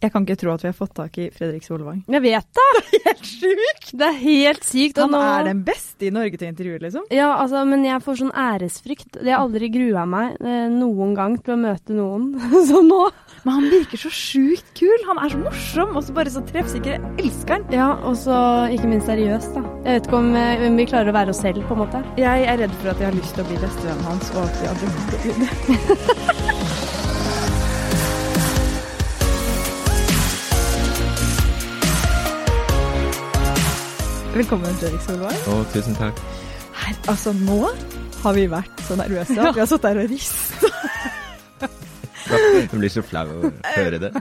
Jeg kan ikke tro at vi har fått tak i Fredrik Solvang. Jeg vet det! Helt sjukt! Det er helt sykt. Han nå- er den beste i Norge til å intervjue, liksom. Ja, altså, men jeg får sånn æresfrykt. Jeg har aldri grua meg eh, noen gang til å møte noen. så nå Men han virker så sjukt kul. Han er så morsom og så bare så treffsikker. Jeg elsker han. Ja, og så ikke minst seriøst, da. Jeg vet ikke om, eh, om vi klarer å være oss selv, på en måte. Jeg er redd for at jeg har lyst til å bli bestevennen hans, og at kommer til å bli det. Velkommen, Fredrik Solvang. Å, tusen takk. Her, altså, nå har vi vært så nervøse at vi har sittet her og rista. Du blir så flau å høre det.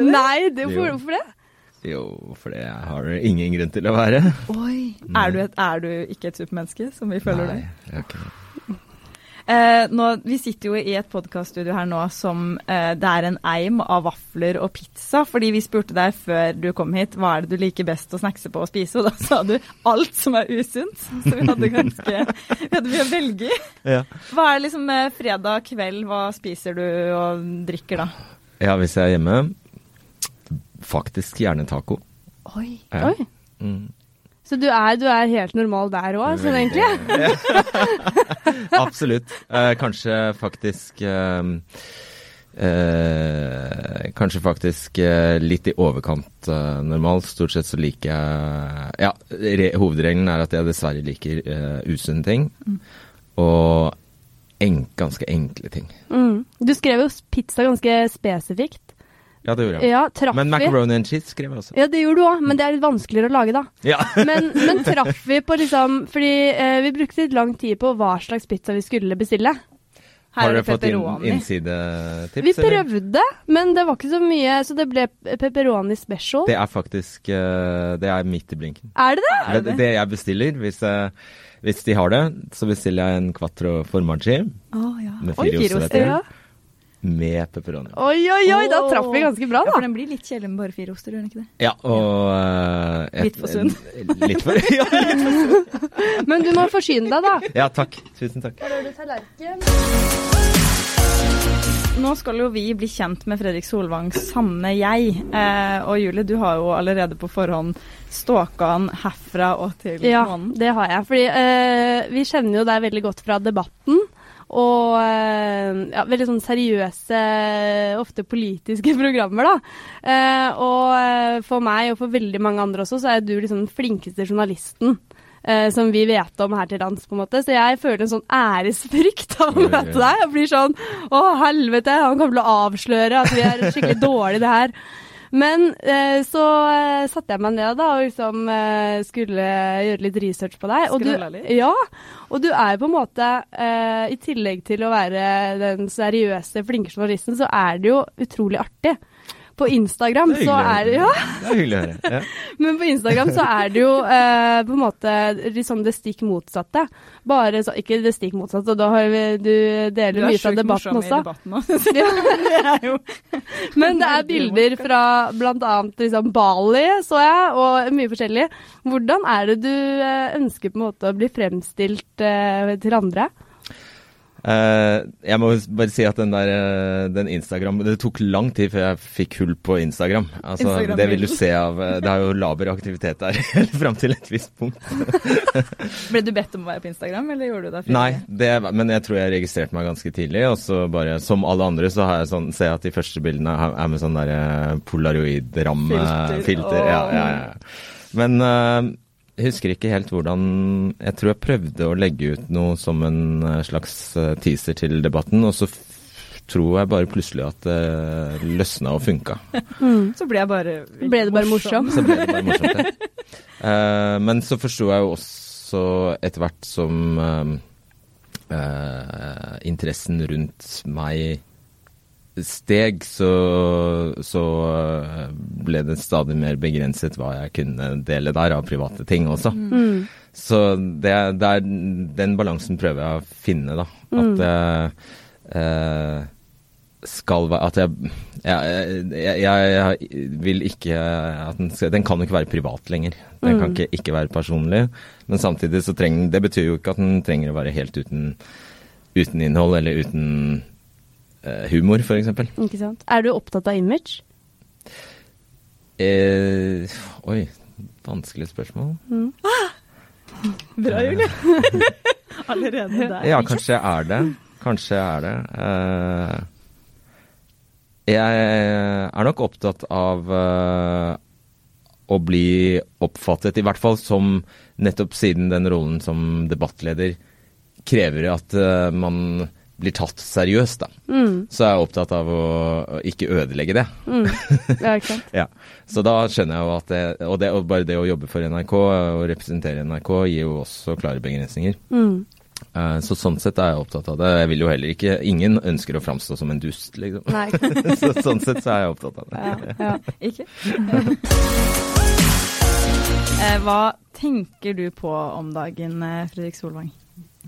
Nei, det, Jo. hvorfor det? Jo, for det har ingen grunn til å være. Oi. Er du, et, er du ikke et supermenneske, som vi føler Nei, deg? jeg er ikke det. Eh, nå, vi sitter jo i et podkaststudio her nå som eh, det er en eim av vafler og pizza. Fordi vi spurte deg før du kom hit hva er det du liker best å snackse på og spise, og da sa du alt som er usunt. Så vi hadde ganske Vi hadde mye å velge i. Ja. Hva er liksom eh, fredag kveld, hva spiser du og drikker da? ja, hvis jeg er hjemme, faktisk gjerne taco. Oi. Oi. Mm. Så du er, du er helt normal der òg, sånn egentlig? Absolutt. Eh, kanskje faktisk eh, eh, Kanskje faktisk eh, litt i overkant eh, normal. Stort sett så liker jeg Ja, re, hovedregelen er at jeg dessverre liker uh, usunne ting. Og en, ganske enkle ting. Mm. Du skrev jo pizza ganske spesifikt. Ja, det gjorde jeg. Ja, traff Men macaroni and cheese skrev jeg også. Ja, det gjorde du òg, men det er litt vanskeligere å lage, da. Ja. Men, men traff vi på liksom Fordi eh, vi brukte litt lang tid på hva slags pizza vi skulle bestille. Her Har er dere fått inn, innsidetips? Vi eller? prøvde, men det var ikke så mye, så det ble pepperoni special. Det er faktisk eh, Det er midt i blinken. Er det det? Det det, det jeg bestiller, hvis, jeg, hvis de har det, så bestiller jeg en quattro formaggi Å, ja. Med fire oster. Ja. Med pepperoni. Oi, oi, oi, da traff vi ganske bra, da. Ja, for den blir litt kjedelig med bare fire oster, gjør den ikke det? Ja, og uh, et- Litt for sunn. Litt for, ja, litt for sunn. Men du må forsyne deg, da. Ja, takk. Tusen takk. Da har du tallerken. Nå skal jo vi bli kjent med Fredrik Solvangs sanne jeg. Eh, og Julie, du har jo allerede på forhånd stalka han herfra og til Ja, månen. det har jeg. Fordi eh, vi kjenner jo deg veldig godt fra debatten. Og eh, ja, veldig sånn seriøse, ofte politiske programmer, da. Eh, og eh, for meg, og for veldig mange andre også, så er du liksom den flinkeste journalisten. eh, som vi vet om her til lands, på en måte. Så jeg føler en sånn æresfrykt av å møte deg. Og blir sånn Å, helvete, han kommer til å avsløre at vi er skikkelig dårlige det her. Men eh, så eh, satte jeg meg ned da og liksom eh, skulle gjøre litt research på deg. Og du, Scrolla litt? ja, og du er på en måte, eh, i tillegg til å være den seriøse, flinke journalisten, så er det jo utrolig artig. På Instagram er så er det ja, Det er hyggelig å høre. Ja. men på Instagram så er det jo eh, på en måte liksom det stikk motsatte. Bare så, ikke det stikk motsatte, og da har vi, du deler Du er mye av sjukt debatten morsom også. i debatten også. det er jo Men det er bilder fra bl.a. Liksom Bali, så jeg, og mye forskjellig. Hvordan er det du eh, ønsker på en måte å bli fremstilt eh, til andre? Eh, jeg må bare si at den der eh, den Instagram Det tok lang tid før jeg fikk hull på Instagram. Altså, Instagram-bilden. det vil du se av eh, Det er jo laber aktivitet der fram til et visst punkt. Ble du bedt om å være på Instagram, eller gjorde du det Nei, det, men jeg tror jeg registrerte meg ganske tidlig. Og så bare, som alle andre, så har jeg sånn, ser jeg at de første bildene er med sånn der eh, polaroid-ramme-filter. Filter, Ja, ja, ja. Men eh, jeg husker ikke helt hvordan Jeg tror jeg prøvde å legge ut noe som en eh, slags eh, teaser til debatten, og så tror jeg bare plutselig at det løsna og funka. Så ble jeg bare Ble det bare morsom? Så ble det bare morsomt, ja. uh, men så forsto jeg jo også etter hvert som uh, uh, interessen rundt meg steg, så, så eh, ble det stadig mer begrenset hva jeg kunne dele der av private ting også. Mm. Så det, det er, den balansen prøver jeg å finne, da. At mm. eh, skal være At jeg jeg, jeg, jeg, vil ikke at den, skal, den kan jo ikke være privat lenger. Den kan ikke, ikke være personlig. Men samtidig så trenger den Det betyr jo ikke at den trenger å være helt uten, uten innhold eller uten eh, humor, f.eks. Ikke sant? Er du opptatt av image? Eh, oi, vanskelig spørsmål. Bra, Julie. Allerede der. Ja, kanskje jeg er det. Kanskje jeg er det. Eh, jeg er nok opptatt av eh, å bli oppfattet, i hvert fall som nettopp siden den rollen som debattleder krever at eh, man blir tatt seriøst, da. Så er jeg opptatt av å, å ikke ødelegge det. Ja, ikke sant. Ja, så da skjønner jeg jo at det, og, det, og bare det å jobbe for NRK og representere NRK gir jo også klare begrensninger. Eh, Så sånn sett er jeg opptatt av det. Jeg vil jo heller ikke Ingen ønsker å framstå som en dust, liksom. Nei. så sånn sett så er jeg opptatt av det. Ja, ja. Ikke? Eh, Hva tenker du på om dagen, eh, Fredrik Solvang?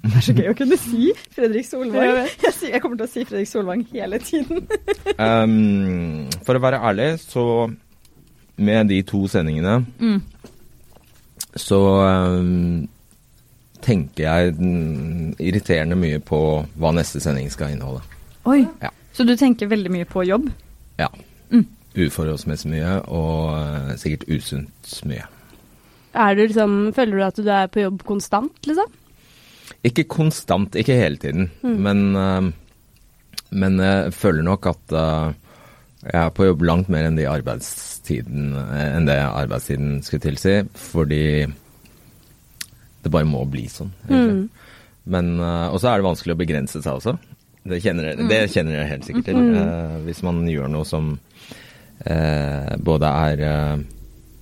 Det er så gøy å kunne si Fredrik Solvang. Jeg, sier- jeg kommer til å si Fredrik Solvang hele tiden. Um, for å være ærlig, så med de to sendingene Mm. så um, tenker jeg irriterende mye på hva neste sending skal inneholde. Oi. Ja. Så du tenker veldig mye på jobb? Ja. Mm. Uforholdsmessig mye, og uh, sikkert usunt mye. Er du liksom, føler du at du er på jobb konstant, liksom? Ikke konstant, ikke hele tiden, Mm. men, eh, men jeg føler nok at eh, jeg er på jobb langt mer enn, de arbeidstiden, eh, enn det arbeidstiden skulle tilsi, fordi det bare må bli sånn. egentlig. Eh, og så er det vanskelig å begrense seg også. Det kjenner jeg, det kjenner jeg helt sikkert til. Eh, hvis man gjør noe som eh, både er eh,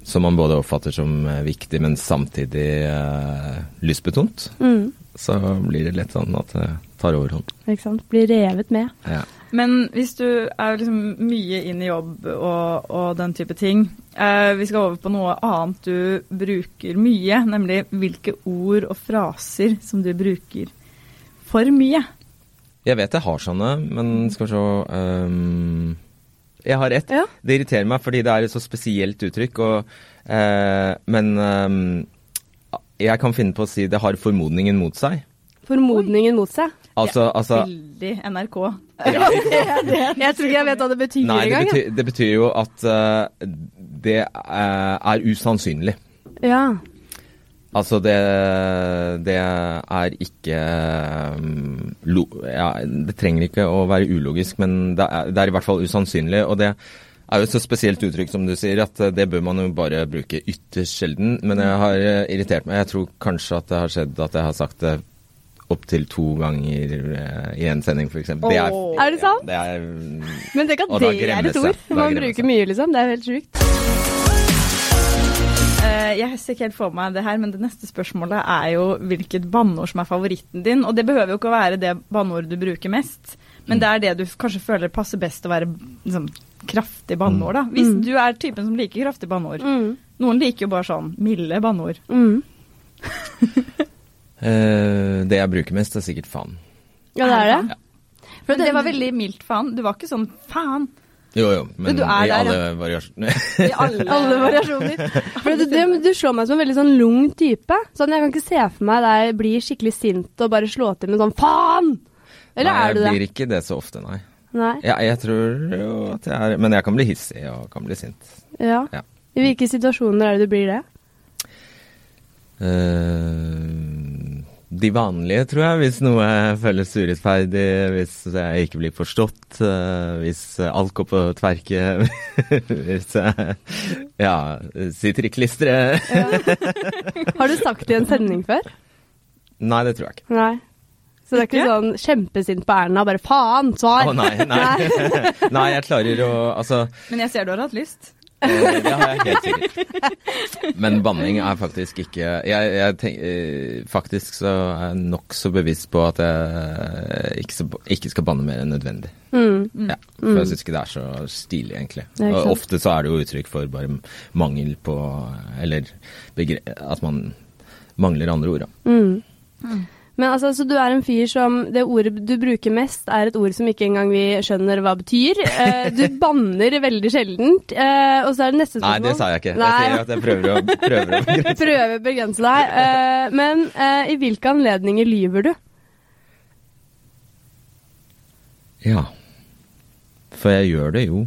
Som man både oppfatter som eh, viktig, men samtidig eh, lystbetont Mm. så blir det lett sånn at det tar overhånd. Ikke sant? Blir revet med. Ja. Men hvis du er liksom mye inn i jobb og, og den type ting eh, Vi skal over på noe annet du bruker mye, nemlig hvilke ord og fraser som du bruker for mye. Jeg vet jeg har sånne, men skal vi se ehm, Jeg har ett. Ja. Det irriterer meg fordi det er et så spesielt uttrykk, og, eh, men eh, jeg kan finne på å si det har formodningen mot seg. Formodningen mot seg. Altså, altså Veldig NRK. ja, Jeg tror ikke jeg vet hva det betyr Nei, det engang. betyr, det betyr jo at uh, det eh, er usannsynlig. Ja. Altså, det, det er ikke um, lo, ja, Det trenger ikke å være ulogisk, men det er, det er i hvert fall usannsynlig. Og det er jo et så spesielt uttrykk, som du sier, at det bør man jo bare bruke ytterst sjelden. Men jeg har eh, irritert meg. Jeg tror kanskje at det har skjedd at jeg har sagt det opptil to ganger eh, i en sending, f.eks. Det er, Er det sant? det er, Men tenk at det er et ord man bruker mye, liksom. Det er helt sjukt. Eh, jeg ser ikke helt for meg det her, men det neste spørsmålet er jo hvilket banneord som er favoritten din. Og det behøver jo ikke å være det banneordet du bruker mest, men det er det du kanskje føler passer best å være liksom, kraftig banneord, da. Hvis Mm. du er typen som liker kraftig banneord. Mm. Noen liker jo bare sånn milde banneord. Mm. eh, det jeg bruker mest, er sikkert faen. Ja, det er det. Men det var veldig mildt faen. Du var ikke sånn faen. Jo, jo, men du er i der, alle. I alle, Alle variasjoner. For du, du, du slår meg som en veldig sånn lung type. Sånn, Jeg kan ikke se for meg deg bli skikkelig sint og bare slå til med sånn faen! Eller nei, er du det? jeg blir ikke det så ofte, nei. Nei? Ja, jeg tror jo at jeg er Men jeg kan bli hissig og kan bli sint. Ja. Ja. I hvilke situasjoner er det du blir det? Eh, de vanlige, tror jeg, hvis noe føles urettferdig, hvis jeg ikke blir forstått, eh, hvis alt går på tverke, hvis jeg ja, sitter i klisteret. Har du sagt det i en sending før? Nei, det tror jeg ikke. Nei. Så det er ikke Ikke? sånn kjempesint på Erna, bare faen, svar! Å nei, nei. nei, jeg klarer å Altså, Men jeg ser du har hatt lyst. Eh, Det har jeg helt sikkert. Men banning er faktisk ikke Jeg, jeg tenk, eh, Faktisk så er jeg nokså bevisst på at jeg ikke, så- ikke skal banne mer enn nødvendig. Mm. Ja, for jeg syns ikke det er så stilig, egentlig. Og ofte så er det jo uttrykk for bare mangel på Eller begre at man mangler andre ord, da. Mm. Men altså, så du er en fyr som Det ordet du bruker mest, er et ord som ikke engang vi skjønner hva betyr. Eh, du banner veldig sjeldent. Eh, og så er det neste spørsmål Nei, det sa jeg ikke. Nei. Jeg sier at jeg prøver å, prøver å begrense. Prøver å begrense deg. Eh, men eh, i hvilke anledninger lyver du? Ja. For jeg gjør det jo.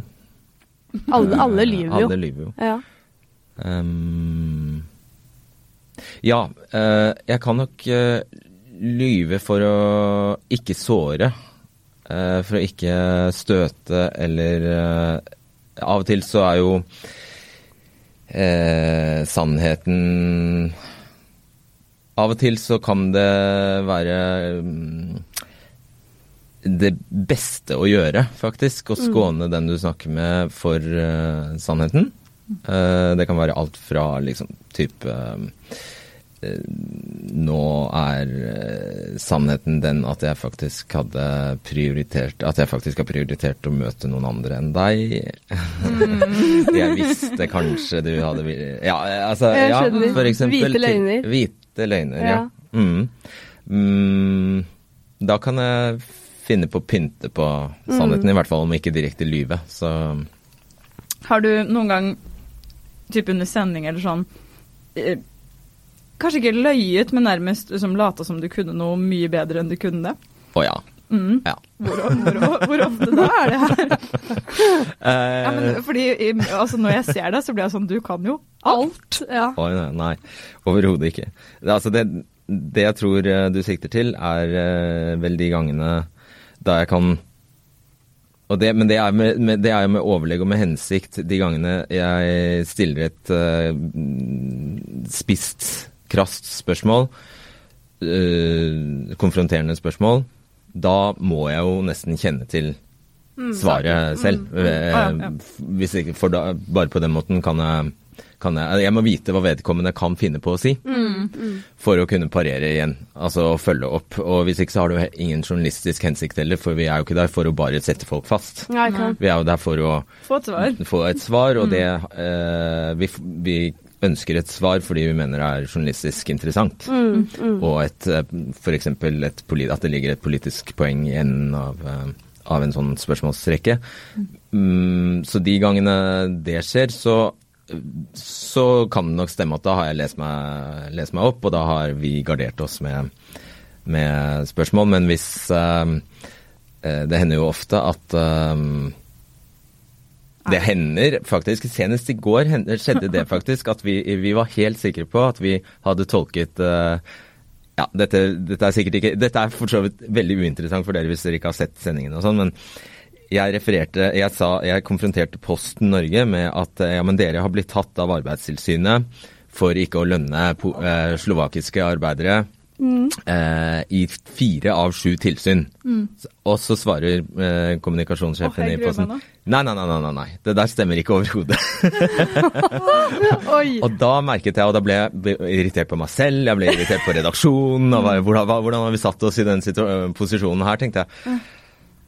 Alle, alle lyver jo. Alle lyver jo. Ja. Um, ja, eh, jeg kan nok eh, lyve for å ikke såre. eh, for å ikke støte eller eh, Av og til så er jo eh, sannheten Av og til så kan det være mm, det beste å gjøre, faktisk. Å skåne den du snakker med for eh, sannheten. Eh, det kan være alt fra liksom type eh, Nå er eh, sannheten den at jeg faktisk hadde prioritert At jeg faktisk har prioritert å møte noen andre enn deg. jeg visste kanskje du hadde Ja, altså Jeg ja, for eksempel. Hvite løgner. Hvite løgner, ja. Ja. Mm. Mm, da kan jeg finne på å pynte på sannheten, Mm. i hvert fall om ikke direkte lyve. Så Har du noen gang, type under sending eller sånn, eh, kanskje ikke løyet, men nærmest liksom lata som du kunne noe mye bedre enn du kunne det? å ja. Mm. ja. Hvor, hvor, hvor ofte da er det her? Ja, men, Eh, fordi altså, Når jeg ser deg, så blir jeg sånn Du kan jo alt. Ja. Oi, nei, nei. overhodet ikke. Det, altså det, det jeg tror eh, du sikter til, er eh, vel de gangene da jeg kan og det, men det er, med, med, det er med overlegg og med hensikt de gangene jeg stiller et uh, spisst, krast spørsmål, øh, konfronterende spørsmål, da må jeg jo nesten kjenne til svaret selv. Eh. Hvis ikke, for da, bare på den måten kan jeg, kan jeg Jeg må vite hva vedkommende kan finne på å si. For å kunne parere igjen, altså følge opp. Og hvis ikke så har du ingen journalistisk hensikt heller, for vi er jo ikke der for å bare sette folk fast. Nei. Vi er jo der for å Få et svar. få et svar, og det eh, vi, vi ønsker et svar fordi vi mener det er journalistisk interessant. Og et, eh, et, poli- at det ligger et politisk poeng i enden av, eh, av en sånn spørsmålsrekke. Mm, så de gangene det skjer, så, så kan det nok stemme at da har jeg lest meg, lest meg opp, og da har vi gardert oss med, med spørsmål. Men hvis eh, Det hender jo ofte at eh, det hender faktisk, senest i går skjedde det faktisk, at vi, vi var helt sikre på at vi hadde tolket uh, Ja, dette, dette er sikkert ikke Dette er for så vidt veldig uinteressant for dere hvis dere ikke har sett sendingen og sånn, men jeg refererte Jeg sa Jeg konfronterte Posten Norge med at eh, ja, men dere har blitt tatt av Arbeidstilsynet for ikke å lønne eh, slovakiske arbeidere eh, i fire av sju tilsyn. Mm. Og så svarer eh, kommunikasjonssjefen oh, i Posten. Nei, nei, nei, nei, nei. Det der stemmer ikke overhodet. Og da merket jeg, og da ble jeg irritert på meg selv, jeg ble irritert på redaksjonen. Og hvordan, hvordan har vi satt oss i den posisjonen her, tenkte jeg.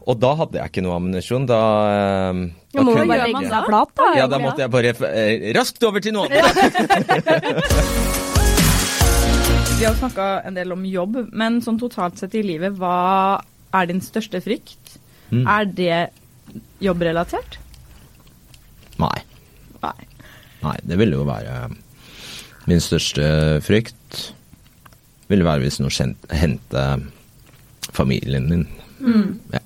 Og da hadde jeg ikke noe ammunisjon. Da, da ja, må jeg bare legge seg flat, da. ja, da måtte jeg bare eh, raskt over til noe annet. Vi har snakka en del om jobb, men sånn totalt sett i livet, hva er din største frykt? Mm. Er det jobbrelatert? Nei. Nei. Nei, det ville jo være min største frykt. Ville være hvis noe hendte familien min. Ja.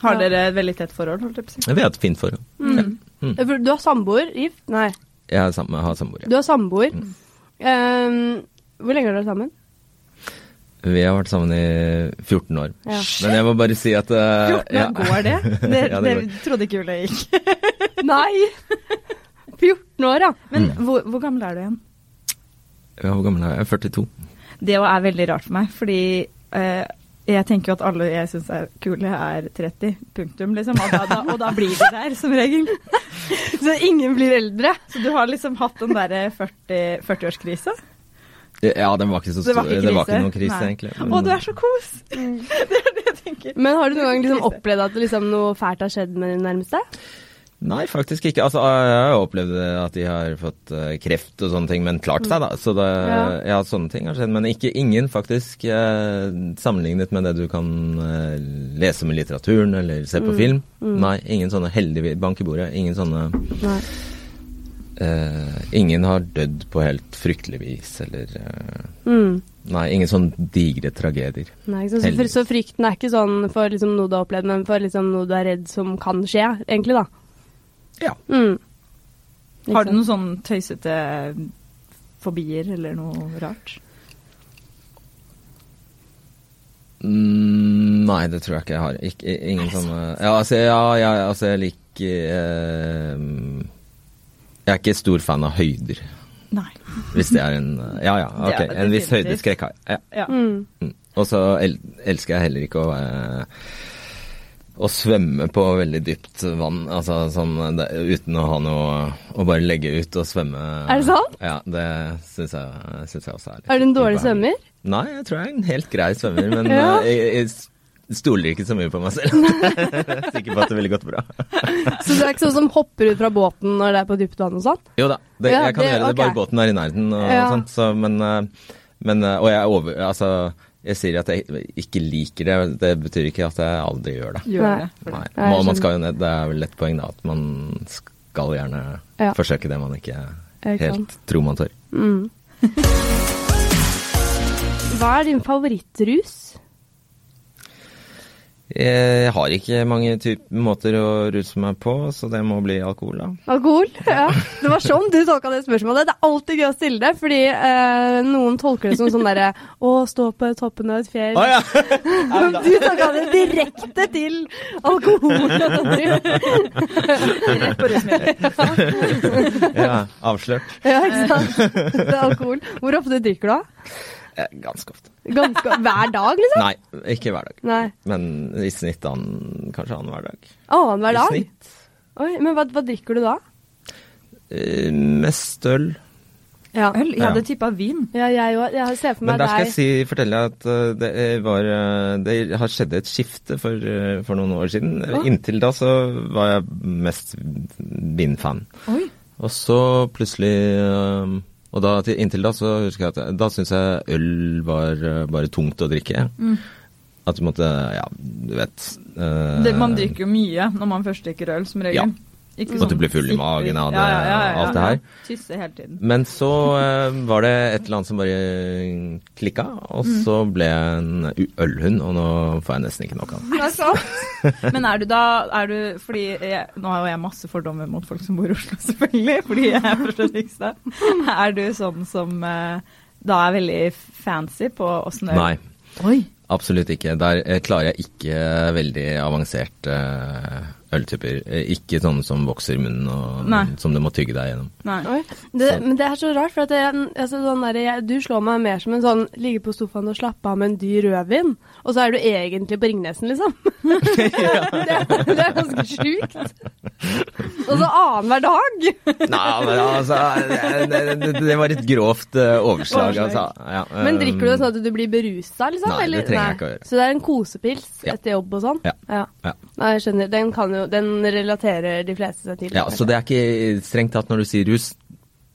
Har dere et veldig tett forhold, holdt jeg på å si? Vi har et fint forhold. Ja, Mm. Du har samboer? Gift? Nei. Jeg har sam- har samboer. Du har samboer. Um, hvor lenge har dere vært sammen? Vi har vært sammen i 14 år. Ja. Men jeg må bare si at uh, 14 år, går det? Det, Ja, det, går. trodde ikke Julie gikk. Nei! 14 år, ja. Men hvor, hvor gammel er du igjen? Ja, Hvor gammel er jeg? 42. Det er veldig rart for meg, fordi eh, jeg tenker jo at alle jeg syns er kule, er 30. Punktum, liksom. Og da, da, og da blir de der, som regel. Så ingen blir eldre. Så du har liksom hatt den derre 40 40-årskrisa? Ja, den var ikke så det stor. var ikke krise? Det var ikke noen krise, Nei. egentlig. Å, du er så kos! Det er det jeg tenker. Men har du noen gang liksom opplevd at liksom noe fælt har skjedd med din nærmeste? Nei, faktisk ikke. Altså, jeg har jo opplevd at de har fått eh, kreft og sånne ting, men klart seg, da. Så det, Ja. ja. sånne ting har skjedd. Men ikke ingen, faktisk, eh, sammenlignet med det du kan eh, lese med litteraturen eller se på film. Nei, ingen sånne heldige bank i bordet. Ingen sånne Nei. eh, Ingen har dødd på helt fryktelig vis, eller uh, Mm. Nei, ingen sånne digre tragedier. Nei? Så, så frykten er ikke sånn for liksom noe du har opplevd, men for liksom noe du er redd som kan skje, egentlig, da. Ja. Mm. Har du noen sånn tøysete fobier eller noe rart? Mm, nei, det tror jeg ikke jeg har. Ikke, ingen sånne Ja, altså, ja, jeg, altså, jeg liker eh, Jeg er ikke stor fan av høyder. Nei. Hvis det er en Ja ja, ok. En viss høydeskrekk har jeg. Ja. Ja. Mm. Mm. Og så el elsker jeg heller ikke å eh, å svømme på veldig dypt vann, altså sånn det, uten å ha noe Å bare legge ut og svømme. Er det sant? Ja, det syns jeg, synes jeg også er litt Er du en dårlig svømmer? Nei, jeg tror jeg er en helt grei svømmer, men Ja. eh, jeg, jeg stoler ikke så mye på meg selv. Sikker på at det ville gått bra. Så du er ikke sånn som hopper ut fra båten når det er på dypt vann og sånn? Jo da, det, Ja, jeg kan det- gjøre det bare båten er i nærheten og Ja. sånt, så, men, eh, men eh, Og jeg er over Altså, jeg sier at jeg ikke liker det, det betyr ikke at jeg aldri gjør det. Gjør det. Nei. Nei, man, man skal jo ned, Det er vel et poeng da, at man skal gjerne Ja. forsøke det man ikke ikke helt tror man tør. Mm. Hva er din favorittrus? Jeg har ikke mange typ, måter å ruse meg på, så det må bli alkohol, da. Alkohol? Ja. Det var sånn du tolka det spørsmålet. Det er alltid gøy å stille det, fordi eh, noen tolker det som sånn derre Å, stå på toppen av et fjell. Ah, ja! Du tolka det direkte til alkohol. Rett på rusmidler. ja avslørt. ja, ikke sant? Det er alkohol. Hvor ofte drikker du da? Eh, Ganske ofte. Ganske Hver dag, liksom? Nei, ikke hver dag. Nei. Men i snitt an, kanskje annenhver dag. Annenhver I dag? snitt. Oi, men hva, hva drikker du da? Uh, mest øl. Ja. Øl? Jeg hadde tippa vin. Ja, jeg òg. Jeg ser for Men der skal deg jeg si, fortelle at eh, det var Det har skjedd et skifte for, for noen år siden. Hva? Inntil da så var jeg mest vinfan. Oi. Og så plutselig eh, Og da, til- inntil da så husker jeg at da syntes jeg øl var eh, bare tungt å drikke. Mm. At du måtte Ja, du vet Uh, Det, man drikker jo mye når man først drikker øl, som regel. Ja. At du blir full i magen av det- ja, ja, alt det her. Tisse hele tiden. Men så uh, var det et eller annet som bare klikka, og Mm. så ble jeg en ølhund, og nå får jeg nesten ikke nok av det. Er? Men er du da er du, fordi jeg, Nå har jo jeg masse fordommer mot folk som bor i Oslo, selvfølgelig, fordi jeg er fra Fredrikstad. Er du sånn som uh, da er veldig fancy på åssen øl Nei, Oi. absolutt ikke. Der eh, klarer jeg ikke veldig avansert eh, øltyper. Eh, Ikke sånne som vokser i munnen og Nei. som du må tygge deg gjennom. Nei. Oi. Det, men det er så rart, for at jeg, altså, sånn der, jeg, du slår meg mer som en sånn ligge på sofaen og slappe av med en dyr rødvin, og så er du egentlig på Ringnesen, liksom. det, det er ganske sjukt. Og så annenhver dag. Nei, men altså Det, det, det var et grovt eh, overslag, Overslag. altså. Ja, Men drikker du det um, sånn at du blir berusa, liksom? Nei, det trenger jeg ikke å gjøre. Så det er en kosepils Ja. etter jobb og sånn? Ja. ja. Ja. Nei, jeg skjønner. Den, kan jo, den relaterer de fleste seg til. Ja, så det er ikke strengt tatt når du sier rus.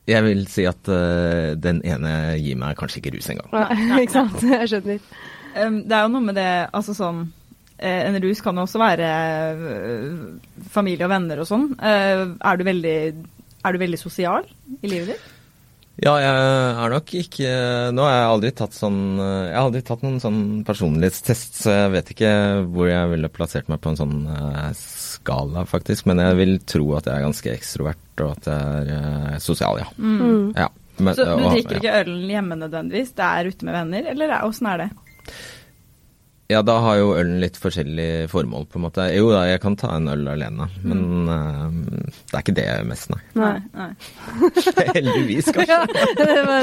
Jeg vil si at uh, den ene gir meg kanskje ikke rus engang. Nei, ikke sant. Jeg skjønner. Um, det er jo noe med det Altså sånn eh, En rus kan jo også være eh, familie og venner og sånn. Eh, er, du veldig, er du veldig sosial i livet ditt? Ja, jeg er nok ikke Nå har jeg aldri tatt sånn Jeg har aldri tatt noen sånn personlighetstest, så jeg vet ikke hvor jeg ville plassert meg på en sånn skala, faktisk. Men jeg vil tro at jeg er ganske ekstrovert, og at jeg er eh, sosial, ja. Mm. ja. Men- Så du og- drikker ja. ikke ølen hjemme nødvendigvis? Det er ute med venner, eller er- åssen er det? Ja, da har jo ølen litt forskjellig formål, på en måte. Jo da, jeg kan ta en øl alene, men eh, det er ikke det mest, nei. Nei. nei. Heldigvis, kanskje. Ja, var,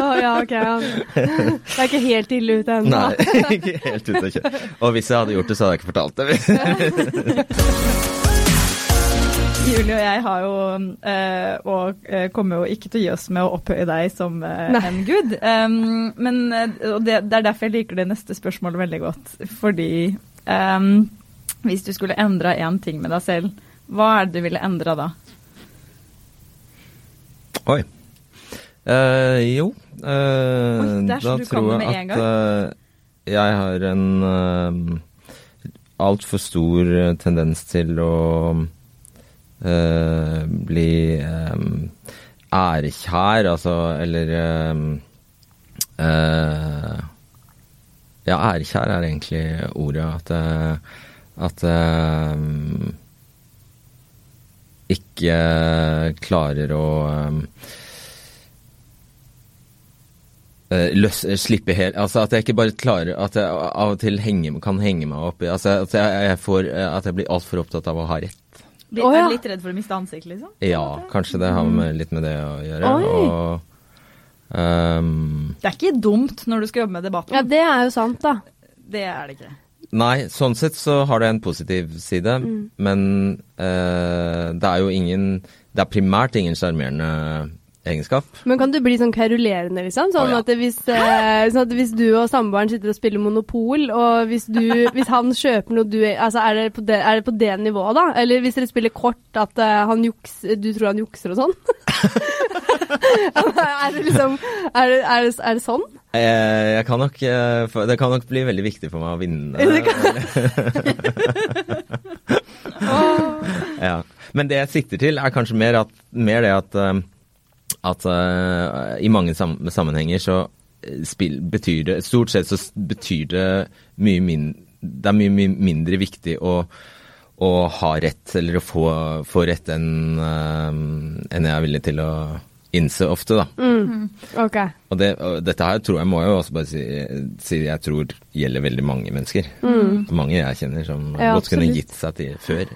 å, ja, ok. Ja. Det er ikke helt ille ute ennå. Nei, ikke helt ute å kjøre. Og hvis jeg hadde gjort det, så hadde jeg ikke fortalt det. Julie og jeg har jo eh, og eh, kommer jo ikke til å gi oss med å opphøye deg som eh, en gud. Um, men og det, det er derfor jeg liker det neste spørsmålet veldig godt. Fordi um, hvis du skulle endra én ting med deg selv, hva er det du ville endra da? Oi. Eh, jo, eh, Oi, da tror jeg at eh, jeg har en uh, altfor stor tendens til å eh, bli eh, ærekjær, altså, eller eh, uh, Ja, ærekjær er egentlig ordet. At, at eh, ikke klarer å um, løs, slippe helt Altså at jeg ikke bare klarer At jeg av og til henge, kan henge meg opp i altså At jeg, jeg, får, at jeg blir altfor opptatt av å ha rett. Blir, oh, ja. Litt redd for å miste ansiktet, liksom? Ja, kanskje det har med, litt med det å gjøre. Oi. Og um, Det er ikke dumt når du skal jobbe med debatt. Ja, det er jo sant, da. Det er det ikke. Nei, sånn sett så har det en positiv side, Mm. men uh, det er jo ingen Det er primært ingen sjarmerende egenskap. Men kan du bli sånn kverulerende, liksom? Sånn, oh, ja. at hvis, eh, sånn at hvis du og samboeren sitter og spiller Monopol, og hvis, du, hvis han kjøper noe du Altså, er det, på det, er det på det nivået, da? Eller hvis dere spiller kort, at uh, han juks, du tror han jukser og sånn? er det liksom Er det, er det, er det sånn? Eh, jeg kan nok, eh, det kan nok bli veldig viktig for meg å vinne. ja. Men det jeg sikter til, er kanskje mer, at, mer det at, at uh, i mange sam sammenhenger så eh, spill, betyr det Stort sett så betyr det mye mindre Det er mye, mye mindre viktig å, å ha rett, eller å få, få rett, enn eh, enn jeg er villig til å innse ofte, da. Mm. Okay. Og, det, og dette her tror jeg må jo også bare si, si jeg tror gjelder veldig mange mennesker. Mange jeg kjenner som Mm. Ja, godt kunne gitt seg til før.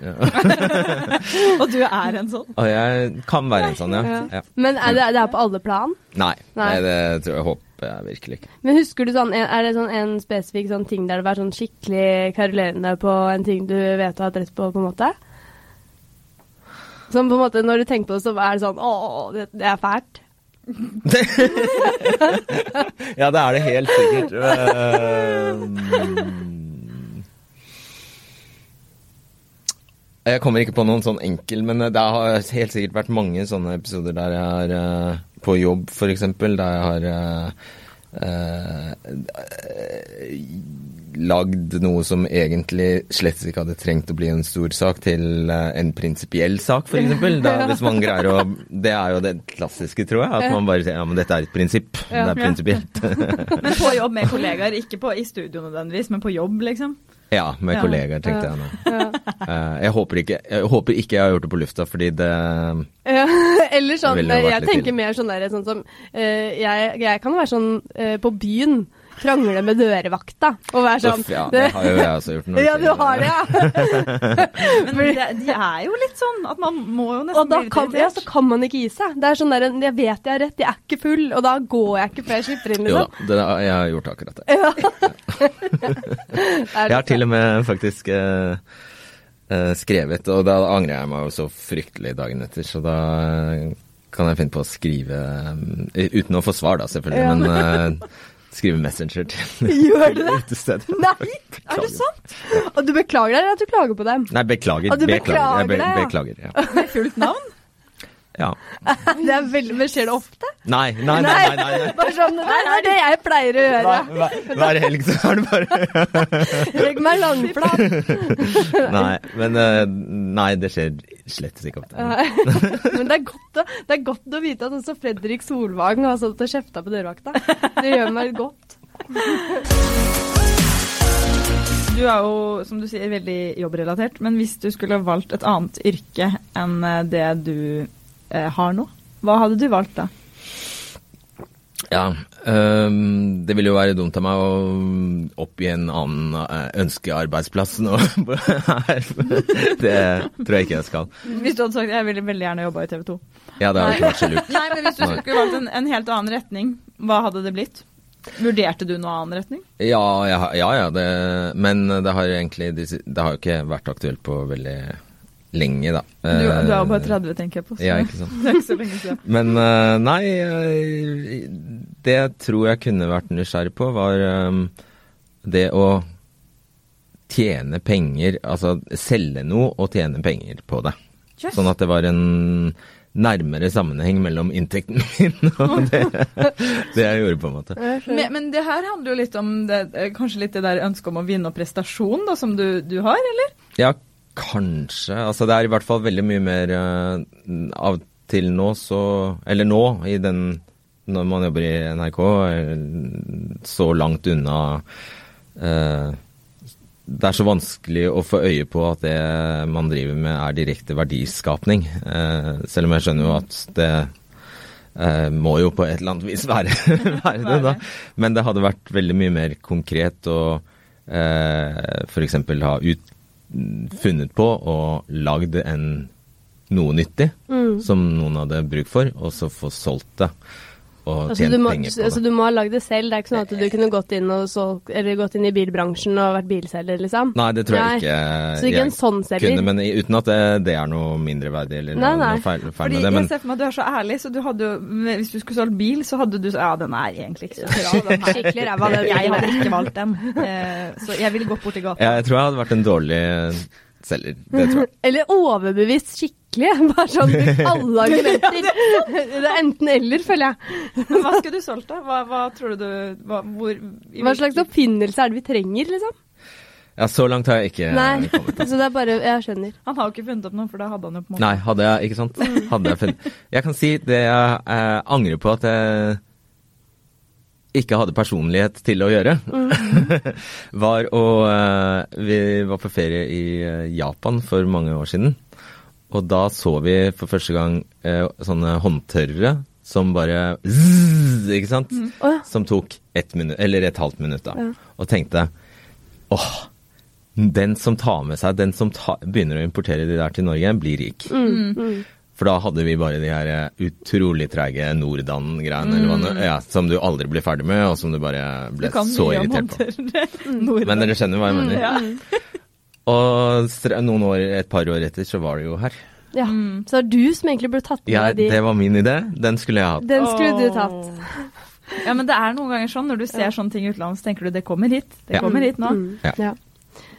Og du er en sånn? og jeg kan være en sånn, ja. Ja. ja. Men er det, det er på alle plan? Nei, Nei. nei, det tror jeg håper jeg virkelig ikke. Men husker du sånn, er det sånn en spesifikk sånn ting der det var sånn skikkelig karolerende på en ting du vet du har hatt rett på, på en måte? Som på en måte, når du tenker på det, så er det sånn Å, det, det er fælt. Ja, det er det helt sikkert. Eh, Jeg kommer ikke på noen sånn enkel, men det har helt sikkert vært mange sånne episoder der jeg har eh, På jobb, eksempel, der jeg har eh, eh, lagd noe som egentlig slett ikke hadde trengt å bli en stor sak, til eh, en prinsipiell sak, eksempel. Hvis man greier å Det er jo det klassiske, tror jeg. At man bare sier ja, men dette er et prinsipp. Det er prinsipielt. Men på jobb med kollegaer, ikke på, i studio nødvendigvis, men på jobb, liksom? Ja, med Ja. kollegaer, tenkte jeg nå. Ja. Eh, jeg, håper ikke, jeg håper ikke jeg har gjort det på lufta, fordi det Ja, eller sånn, jeg tenker mer sånn der, sånn som eh, jeg, jeg kan være sånn på byen, krangle med dørvakta, og være sånn Uff, ja, det har jo jeg også gjort. når Ja, du har det, ja. Men det, de er jo litt sånn at man må jo nesten Og da kan, ja, så kan man ikke gi seg. Det er sånn der, jeg vet jeg har rett, jeg er ikke full, og da går jeg ikke før jeg slipper inn, Jo liksom. da, det, jeg har gjort akkurat det. Jeg har til og med faktisk eh, eh, skrevet, og da angrer jeg meg jo så fryktelig dagen etter, så da kan jeg finne på å skrive eh, Uten å få svar, da, selvfølgelig, Ja. men eh, skrive Messenger til Gjør du det? Nei, er det sant? Og du beklager deg, eller at du klager på dem? Nei, beklager. Og du beklager, beklager det, ja. beklager ja. Med fullt navn? ja. Det er veldig, men skjer det ofte? Nei, nei, nei. nei, nei. Bare sånn, det er det jeg pleier å gjøre. Hver, hver, helg så er det bare Legg meg langflat. Nei, men eh, Nei, det skjer slett ikke ofte. Men det er, godt å, det er godt å vite at også Fredrik Solvang har stått og kjefta på dørvakta. Det gjør meg godt. Du er jo, som du sier, veldig jobbrelatert, men hvis du skulle valgt et annet yrke enn det du eh, har nå, hva hadde du valgt da? Ja, Um, det ville jo være dumt av meg å oppgi en annen øh, ønskearbeidsplass nå. det tror jeg ikke jeg skal. Hvis du hadde sagt jeg ville veldig gjerne jobba i TV 2. Ja, det hadde ikke vært så lurt. Nei, men hvis du skulle valgt en, en helt annen retning, hva hadde det blitt? Vurderte du noen annen retning? Ja, ja, ja, ja det, men det har egentlig Det har jo ikke vært aktuelt på veldig lenge, da. Du, du er jo Eh, bare 30, tenker jeg på. Så Ja, ikke sant. Det er ikke så lenge siden. Men øh, nei, øh, det jeg tror jeg kunne vært nysgjerrig på, var det å tjene penger, altså selge noe og tjene penger på det. Yes. Sånn at det var en nærmere sammenheng mellom inntekten min og det, det jeg gjorde, på en måte. Men, men det her handler jo litt om det, eh, kanskje litt det der ønsket om å vinne opp prestasjon da, som du, du har, eller? Ja, kanskje. Altså det er i hvert fall veldig mye mer eh, av til nå så Eller nå, i den når man jobber i NRK, eh, så langt unna eh, det er så vanskelig å få øye på at det man driver med er direkte verdiskapning. Eh, selv om jeg skjønner jo at det eh, må jo på et eller annet vis være, være det, da. Men det hadde vært veldig mye mer konkret å eh, f.eks. ha ut, funnet på og lagd noe nyttig som noen hadde bruk for, og så få solgt det. Og Altså, tjent du må, penger på altså, det. du må ha lagd det selv. Det er ikke sånn at du kunne gått inn, og solgt, eller gått inn i bilbransjen og vært bilselger, liksom? Nei, det tror jeg Nei. ikke Så ikke en sånn selger? kunne, men uten at det, det er noe mindreverdig eller Nei, nei. noe feil, feil med det. Men jeg ser for meg at du er så ærlig, så du hadde jo Hvis du skulle solgt bil, så hadde du Ja, den er egentlig ikke så bra, den er Skikkelig ræva, Jeg hadde ikke valgt den. Eh, Så jeg ville gått bort i gata. ja, jeg tror jeg hadde vært en dårlig selger. Det tror jeg. Eller overbevist skikkelig. Bare sånn bruk alle argumenter. Det er enten-eller, føler jeg. Hva skulle du solgt, da? Hva, hva tror du du hva, hvor, i Hva slags oppfinnelse er det vi trenger, liksom? Ja, så langt har jeg ikke Nei, kommet. så det er bare Jeg skjønner. Han har jo ikke funnet opp noe, for da hadde han jo på en måte Nei, hadde jeg ikke sant? Hadde jeg funnet Jeg kan si det jeg eh, angrer på at jeg ikke hadde personlighet til å gjøre, var å eh, Vi var på ferie i eh, Japan for mange år siden. Og da så vi for første gang eh, sånne håndtørrere som bare zzz, Ikke sant? Å ja. Som tok ett minutt, eller et halvt minutt, da. Og tenkte åh, den som tar med seg, den som ta, begynner å importere de der til Norge, blir rik. Mm. For da hadde vi bare de her eh, utrolig treige Nordan-greiene, mm. ja, som du aldri blir ferdig med, og som du bare ble så irritert på. Men dere skjønner hva jeg mener. Ja. Og noen år, et par år etter, så var det jo her. Ja. Så det er du som egentlig burde tatt med ja, de. det var min idé. Den skulle jeg hatt. Den skulle du Åh. tatt. Ja, men det er noen ganger sånn, når du ser sånne ting utenlands, tenker du det kommer hit. Det Ja. kommer hit nå. Mm. Ja. Ja.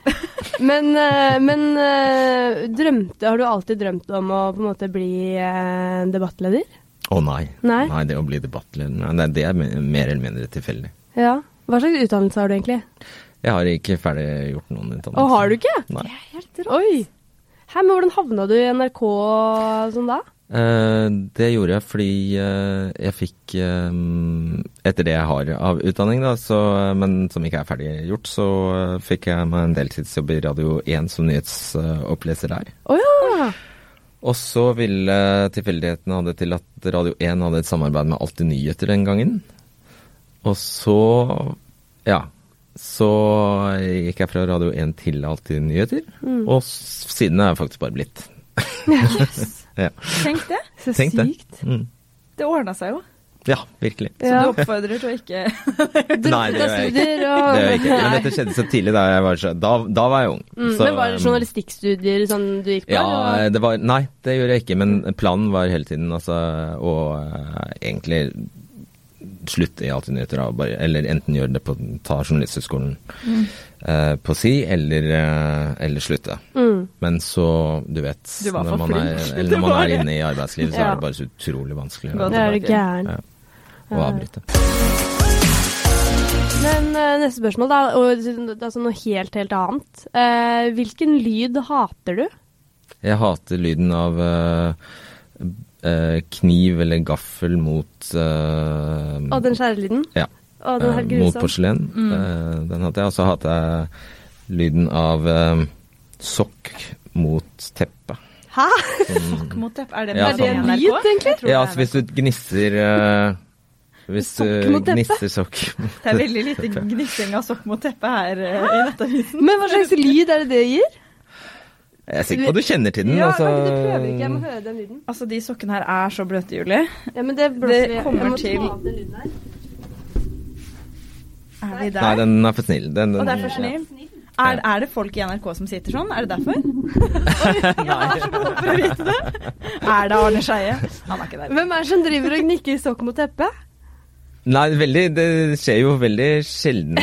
Men, eh, men eh, drømte, har du alltid drømt om å på en måte bli eh, debattleder? Å nei. Nei? det å bli debattleder Nei, det er mer eller mindre tilfeldig. Ja. Hva slags utdannelse har du egentlig? Jeg har ikke ferdig gjort noen utdannelse. Og har du ikke? Nei. Det er Oi! Hæ, men hvordan havna du i NRK sånn da? Eh, det gjorde jeg fordi eh, jeg fikk eh, Etter det jeg har av utdanning, da, så, men som ikke er ferdig gjort, så eh, fikk jeg meg en deltidsjobb i Radio 1 som nyhetsoppleser der. Oh, ja! Og så ville tilfeldighetene ha det til at Radio 1 hadde et samarbeid med Alltid nyheter den gangen. Og så ja. Så gikk jeg fra Radio 1 til Alltid nyheter, Mm. og siden er jeg faktisk bare blitt. ja. Tenk det. Så Tenk det. sykt. Mm. Det ordna seg jo. Ja, virkelig. Så Ja. du oppfordrer til å ikke Nei, det gjør jeg ikke. studier Det gjør jeg ikke. Men dette skjedde så tidlig da jeg var så Da, da var jeg ung. Mm, Så, men var det um, journalistikkstudier sånn du gikk på? Ja, eller? det var Nei, det gjorde jeg ikke. Men planen var hele tiden altså å eh, egentlig slutte i Alltid nyheter. eller enten gjør det på ta journalisthøgskolen eh, på si, eller, eh, eller slutte. Mm. Men så, du vet Du Når man er, eller når man er inne i arbeidslivet, så Ja. er det bare så utrolig vanskelig å, Det er gæren. ja, å avbryte. Men eh, neste spørsmål, da. Og, altså noe helt, helt annet. Eh, hvilken lyd hater du? Jeg hater lyden av eh, eh, kniv eller gaffel mot uh, Å, den skjærelyden? Ja. Å, den er grusom. mot porselen. Eh, den hadde jeg. Og så hadde jeg lyden av eh, sokk mot teppe. Hæ? Sokk mot tepp. Er det, Ja, er det sånn. Lyd, egentlig? Ja, altså hvis du gnisser eh, Hvis Sokk du mot teppe? gnisser sokk Det er veldig lite gnissing av sokk mot teppe her eh, i Nettavisen. Men hva slags lyd er det det gir? Jeg er sikker på at du kjenner til den. Ja, altså. kan ikke du prøve ikke? Jeg må høre den lyden. Altså, de sokkene her er så bløte, Julie. Ja, men det blåser vi. kommer jeg må til- ta av den lyden her. Er vi der? Nei, den er for snill. Den, Og det er for snill. Er, er det folk i NRK som sitter sånn? Er det derfor? Oi, jeg er så behov for å vite det. Er det Arne Skeie? Han er ikke der. Hvem er det som driver og gnikker sokk mot teppet? Nei, veldig, det skjer jo veldig sjelden.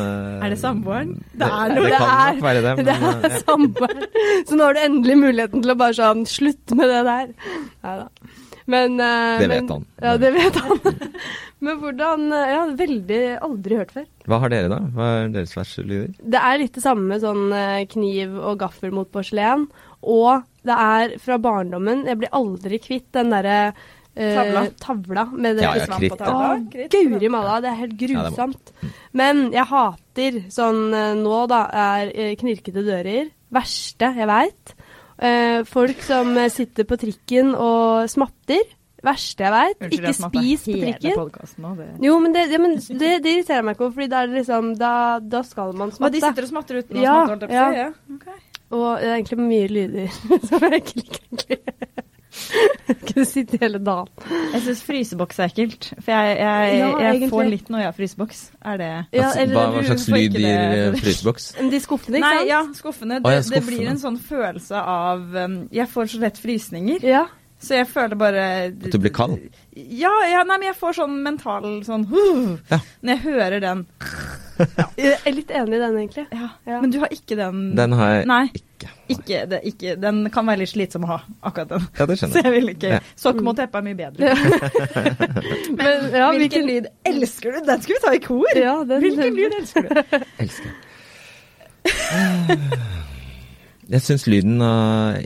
Eh, Er det samboeren? Det, er det, noe. Det kan er- nok være det. Det er samboeren. samboer. Så nå har du endelig muligheten til å bare sånn Slutt med det der. Nei da. Men uh, Det vet men- han. Ja, det vet han. Men hvordan eh, Ja, veldig Aldri hørt før. hva har dere, da? Hva er deres verste lyder? Det er litt det samme sånn eh, kniv og gaffel mot porselen. Og det er fra barndommen Jeg blir aldri kvitt den derre eh, Tavla. tavla med det Ja, ja, Svamp kritt, og tavla. Guri malla, det er helt grusomt. Men jeg hater sånn eh, nå, da, er eh, knirkete dører. Verste jeg veit. folk som eh, sitter på trikken og smatter. Verste jeg veit. Ikke jeg spis på trikken. nå, det- Jo, men det, ja, men det, det irriterer meg ikke, fordi da er det liksom Da, da skal man Og de sitter og smatter uten å Ja, smatte, på ja. Ja. Okay. Og det er egentlig mye lyder som jeg ikke liker, kunne sitte hele dagen. Jeg syns fryseboks er ekkelt. For jeg, jeg, Ja, jeg får litt noia av fryseboks. Er det Ja, Altså, eller hva, hva slags lyd gir eh, fryseboks? De skuffene, ikke Nei, ja, skuffene. Det, Det, ja, det blir en sånn følelse av um, Jeg får så lett frysninger. Ja. Så jeg føler bare At du blir kald? Ja, ja nei, men jeg får sånn mental sånn huh, Ja. Når jeg hører den. Jeg er litt enig i den, egentlig. Ja. Ja. Men du har ikke den Den har jeg Nei. ikke. Ikke, det, ikke, den kan være litt slitsom å ha, akkurat den. Ja, det skjønner jeg. Så jeg vil ikke Ja. Sokk mot teppe er mye bedre. Men, ja, Hvilken lyd elsker du? Den skal vi ta i kor! Ja, den- Hvilken lyd elsker du? Elsker. Jeg syns lyden av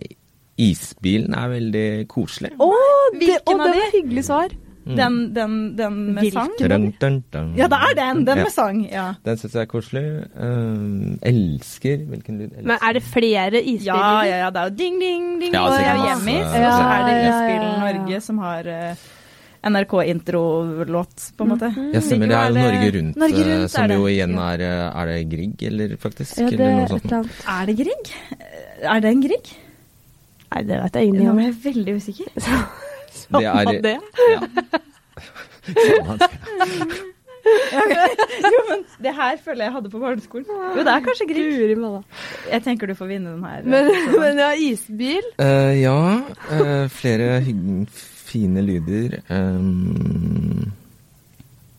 isbilen er veldig koselig. Å, det, Hvilken av det de? var hyggelig svar. Den, den, den med Hvilken? sang? Dun, dun, dun. Ja, det er den! Den Ja. med sang. Ja. Den syns jeg er koselig. Um, elsker Hvilken lyd? Elsker. Men er det flere Ja, isbiler? ja, ja, det er jo ding, ding, ding. Ja, og jeg er Hjemmis. Og Ja, så er det ja, ja, Isbilen ja, ja. Norge som har uh, NRK-introlåt, på en måte. Ja, stemmer. Det er jo Norge Rundt, Norge eh, Rundt som jo igjen er eh, Er det Grieg, eller faktisk? Ja, det eller er noe sånt. Er det Grieg? Er det en Grieg? Nei, det vet jeg Nå ingenting om. ble jeg veldig usikker. Det er det. Ja. Jo, men det her føler jeg hadde på barneskolen. Jo, det er kanskje Grieg. Guri malla. Jeg tenker du får vinne den her. Men, men ja, isbil. Uh, ja. Uh, flere fine lyder. Um,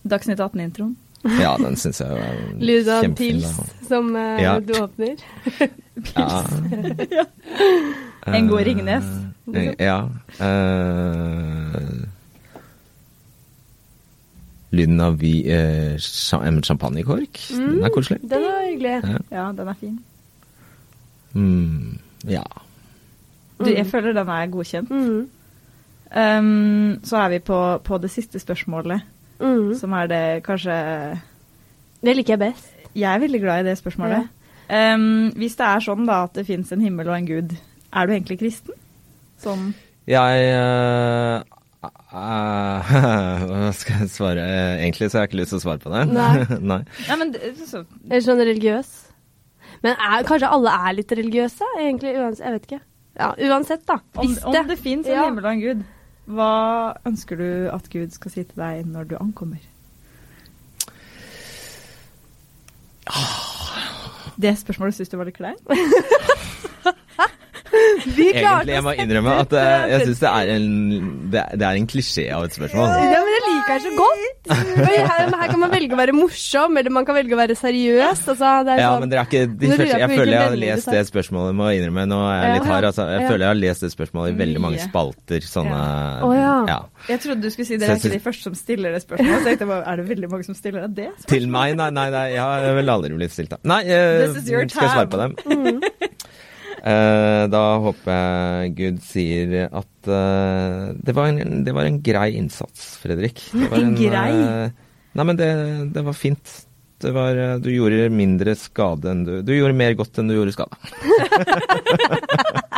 Dagsnytt 18-introen. ja, den syns jeg er Lyd av pils da. som uh, Ja. du åpner. pils. Ja. En god Ringnes. Liksom. ja. Uh, lyden av vi, uh, champagnekork. Den er koselig. Den er hyggelig. Ja. Ja, den er fin. Mm, ja. Du, jeg føler den er godkjent. Mm. Um, så er vi på, på det siste spørsmålet, Mm. som er det kanskje Det liker jeg best. Jeg er veldig glad i det spørsmålet. Um, hvis det er sånn da at det fins en himmel og en gud, er du egentlig kristen? Sånn Jeg uh, uh, Hva skal jeg svare? Egentlig så har jeg ikke lyst til å svare på det. Nei. Nei. Ja, men det- så, Eller sånn religiøs. Men er, kanskje alle er litt religiøse, egentlig. Uansett, jeg vet ikke. Ja, uansett, da. om, det. om det fins en Ja. himmel og en gud, hva ønsker du at Gud skal si til deg når du ankommer? Det spørsmålet syns du var litt kleint? Vi Egentlig, jeg må innrømme at uh, jeg syns det er en det, er- det er en klisjé av et spørsmål. Ja, men jeg liker det så godt. Her, her kan man velge å være morsom, eller man kan velge å være seriøs. Altså, det er Ja, sånn, men dere er ikke de første, jeg Jeg føler jeg har lest det spørsmålet, må jeg innrømme. Nå er jeg litt hard, altså. Jeg føler jeg har lest det spørsmålet i veldig mange spalter. Sånne ja. ja. Jeg trodde du skulle si det dere er ikke de første som stiller det spørsmålet. Så jeg tenkte er det veldig mange som stiller det? det? Til meg? Nei, nei, nei, jeg har vel aldri blitt stilt av. Nei, eh, your skal jeg svare på dem. dem? Eh, da håper jeg Gud sier at eh, det, var en, det var en grei innsats, Fredrik. Det var En grei? eh, nei, men det, det var fint. Det var, eh, du gjorde mindre skade enn du Du gjorde mer godt enn du gjorde skade.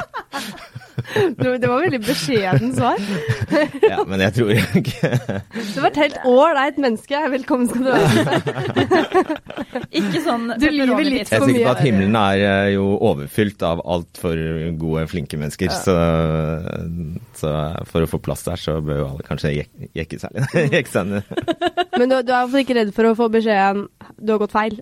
det det var veldig beskjeden svar. Ja, men jeg tror ikke Du var et helt ålreit menneske. Velkommen skal du være. Ikke sånn Du lyver litt Jeg er for sikker på at himmelen er eh, jo overfylt av altfor gode, flinke mennesker. Så, så for å få plass der, så bør jo alle kanskje jek- jekke seg litt. jekke. Men du, du er iallfall ikke redd for å få beskjeden 'du har gått feil'?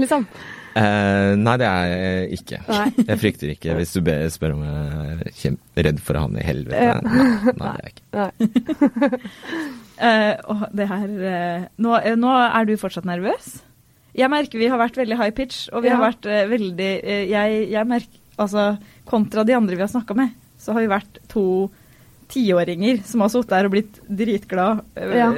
liksom. Eh, nei, det er jeg ikke. Nei. Jeg frykter ikke, hvis du be- spør om jeg er redd for han i helvete. Ja. Nei, nei, det er jeg ikke. Eh, og det her uh, nå, nå er du fortsatt nervøs. Jeg merker vi har vært veldig high pitch, og vi har vært veldig jeg, jeg merker Altså kontra de andre vi har snakka med, så har vi vært to tiåringer som har sittet der og blitt dritglad eh, Ja.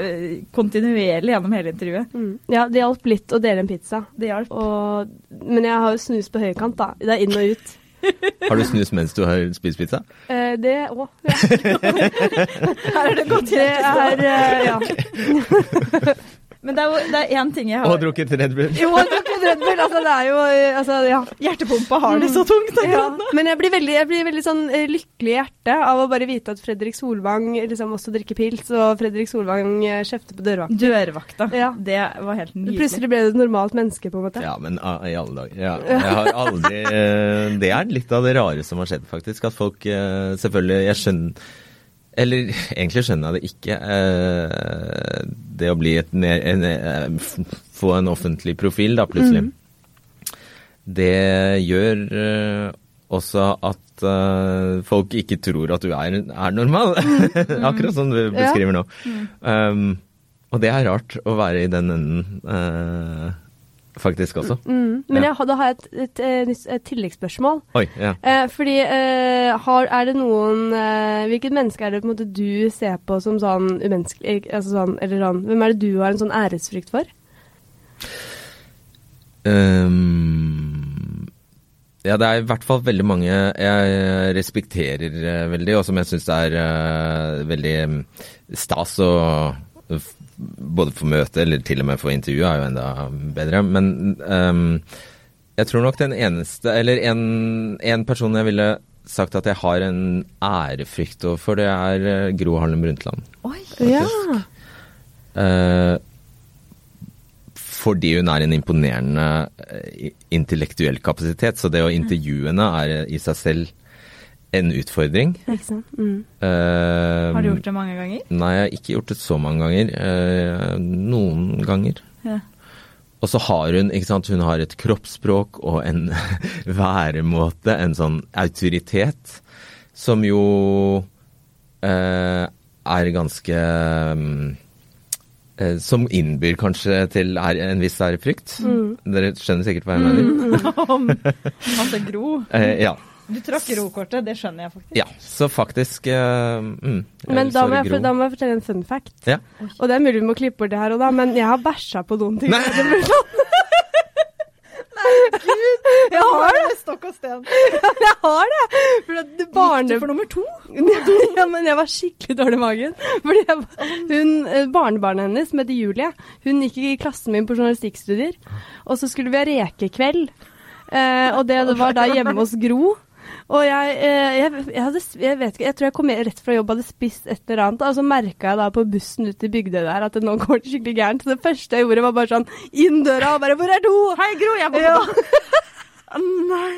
kontinuerlig gjennom hele intervjuet. Mm. Ja, det hjalp litt å dele en pizza. Det hjalp. Og, men jeg har jo snus på høykant, da. Det er inn og ut. Har du snus mens du har spist pizza? Eh, det òg, ja. Her er det godt Det er eh, ja. Men det er jo det er én ting jeg har Og drukket Red Bull? Jo, og drukket Red Bull. Altså, det er jo eh, altså, ja. Hjertepumpa har det så tungt. ja. Men jeg blir veldig, jeg blir veldig sånn eh, lykkelig i hjertet av å bare vite at Fredrik Solvang liksom også drikker pils, og Fredrik Solvang eh, kjefter på dørvakta. Dørvakta. Ja. Det var helt nydelig. Plutselig ble det et normalt menneske, på en måte. Ja, men i alle dager. Ja. Jeg har aldri Det er litt av det rare som har skjedd, faktisk. At folk selvfølgelig Jeg skjønner Eller egentlig skjønner jeg det ikke. Eh, Det å bli et en, en, eh, Få en offentlig profil, da, plutselig. Det gjør eh, også at folk ikke tror at du er, er normal. Akkurat som du beskriver nå. Um, og det er rart å være i den enden, eh, faktisk også. Mm. Men Ja. jeg, da har jeg et, et, et, et tilleggsspørsmål. Oi, ja. Eh, fordi eh, har, er det noen eh, Hvilket menneske er det måte du ser på som sånn umenneskelig altså sånn, eller sånn, Hvem er det du har en sånn æresfrykt for? Um, ja, det er i hvert fall veldig mange jeg respekterer eh, veldig, og som jeg syns er eh, veldig mm, stas f- både få møte, eller til og med få intervju er jo enda bedre. Men um, jeg tror nok den eneste, eller en, en person jeg ville sagt at jeg har en ærefrykt overfor, det er eh, Gro Harlem Brundtland. Oi. Ja. Uh, fordi hun er en imponerende eh, intellektuell kapasitet. Så det å intervjue henne er i seg selv en utfordring. Ikke sant? Mm. Uh, Har du gjort det mange ganger? Nei, jeg har ikke gjort det så mange ganger. Uh, noen ganger. Ja. Og så har hun ikke sant, hun har et kroppsspråk og en væremåte, en sånn autoritet, som jo uh, er ganske mm, eh, Som innbyr kanskje til en viss ærefrykt. Dere skjønner sikkert hva jeg mener. Altså Gro. Eh, ja. Du trakk ro-kortet, det skjønner jeg faktisk. ja. Så faktisk uh, mm, Men da må, jeg, da må jeg fortelle en fun fact. Ja. Og det er mulig vi må klippe bort det her og da, men jeg har bæsja på noen ting. Nei. Gud! Jeg har det! Stokk og sten. Jeg har det! For det det barne... for nummer to? ja, men jeg var skikkelig dårlig i magen. Fordi jeg, hun, eh, Barnebarnet hennes, som heter Julie, hun gikk i klassen min på journalistikkstudier. Og så skulle vi ha rekekveld. Eh, og det var da hjemme hos Gro. Og jeg, eh, jeg, jeg, hadde, jeg vet ikke, jeg tror jeg kom rett fra jobb og hadde spist et eller annet. Og så merka jeg da på bussen ut til Bygdøy der at det nå går det skikkelig gærent. Så det første jeg gjorde var bare sånn inn døra og bare 'Hvor er do?' Hei, Gro, jeg går Ja. på Nei.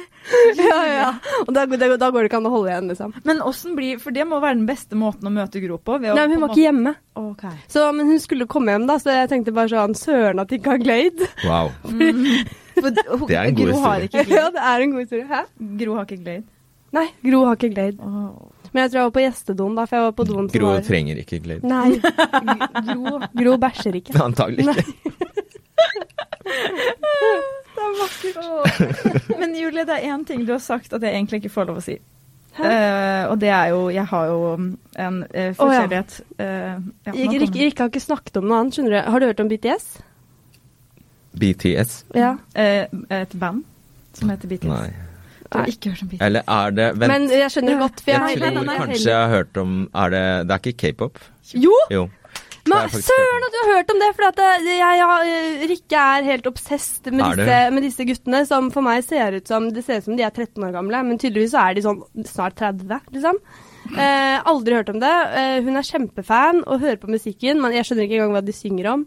ja, ja. Og da, da, da går det ikke an å holde igjen, liksom. Men åssen blir For det må være den beste måten å møte Gro på. ved Nei, men hun var ikke hjemme. Okay. Ok. Så, men hun skulle komme hjem, da, så jeg tenkte bare sånn Søren at de ikke har Glade. Wow. Hun- Det er en god historie. ja, det er en god historie. Hæ? Gro har ikke Glade. Nei, Gro har ikke Glade. Oh. Men jeg tror jeg var på gjestedoen da, for jeg var på doen som Gro var trenger ikke Glade. Nei, Gro, Gro bæsjer ikke. Antagelig ikke. det er vakkert. Men Julie, det er én ting du har sagt at jeg egentlig ikke får lov å si. Uh, og det er jo Jeg har jo en uh, forskjellighet Oh, ja, uh, ja, Rikke har ikke snakket om noe annet, skjønner du. Har du hørt om BTS? BTS? Ja. Eh, et band som heter BTS. Nei. Du har ikke hørt om BTS? Eller er det Vent. Men jeg skjønner det godt, for jeg, jeg har tror nei, nei, nei, kanskje jeg har hørt om Er det Det er ikke k-pop? Jo! Jo. Men søren at du har hørt om det! For at jeg, jeg, Rikke er helt obsesst med med disse guttene, som for meg ser ut som Det ser ut som de er 13 år gamle, men tydeligvis så er de sånn snart 30, liksom. Eh, aldri hørt om det. Eh, hun er kjempefan og hører på musikken, men jeg skjønner ikke engang hva de synger om.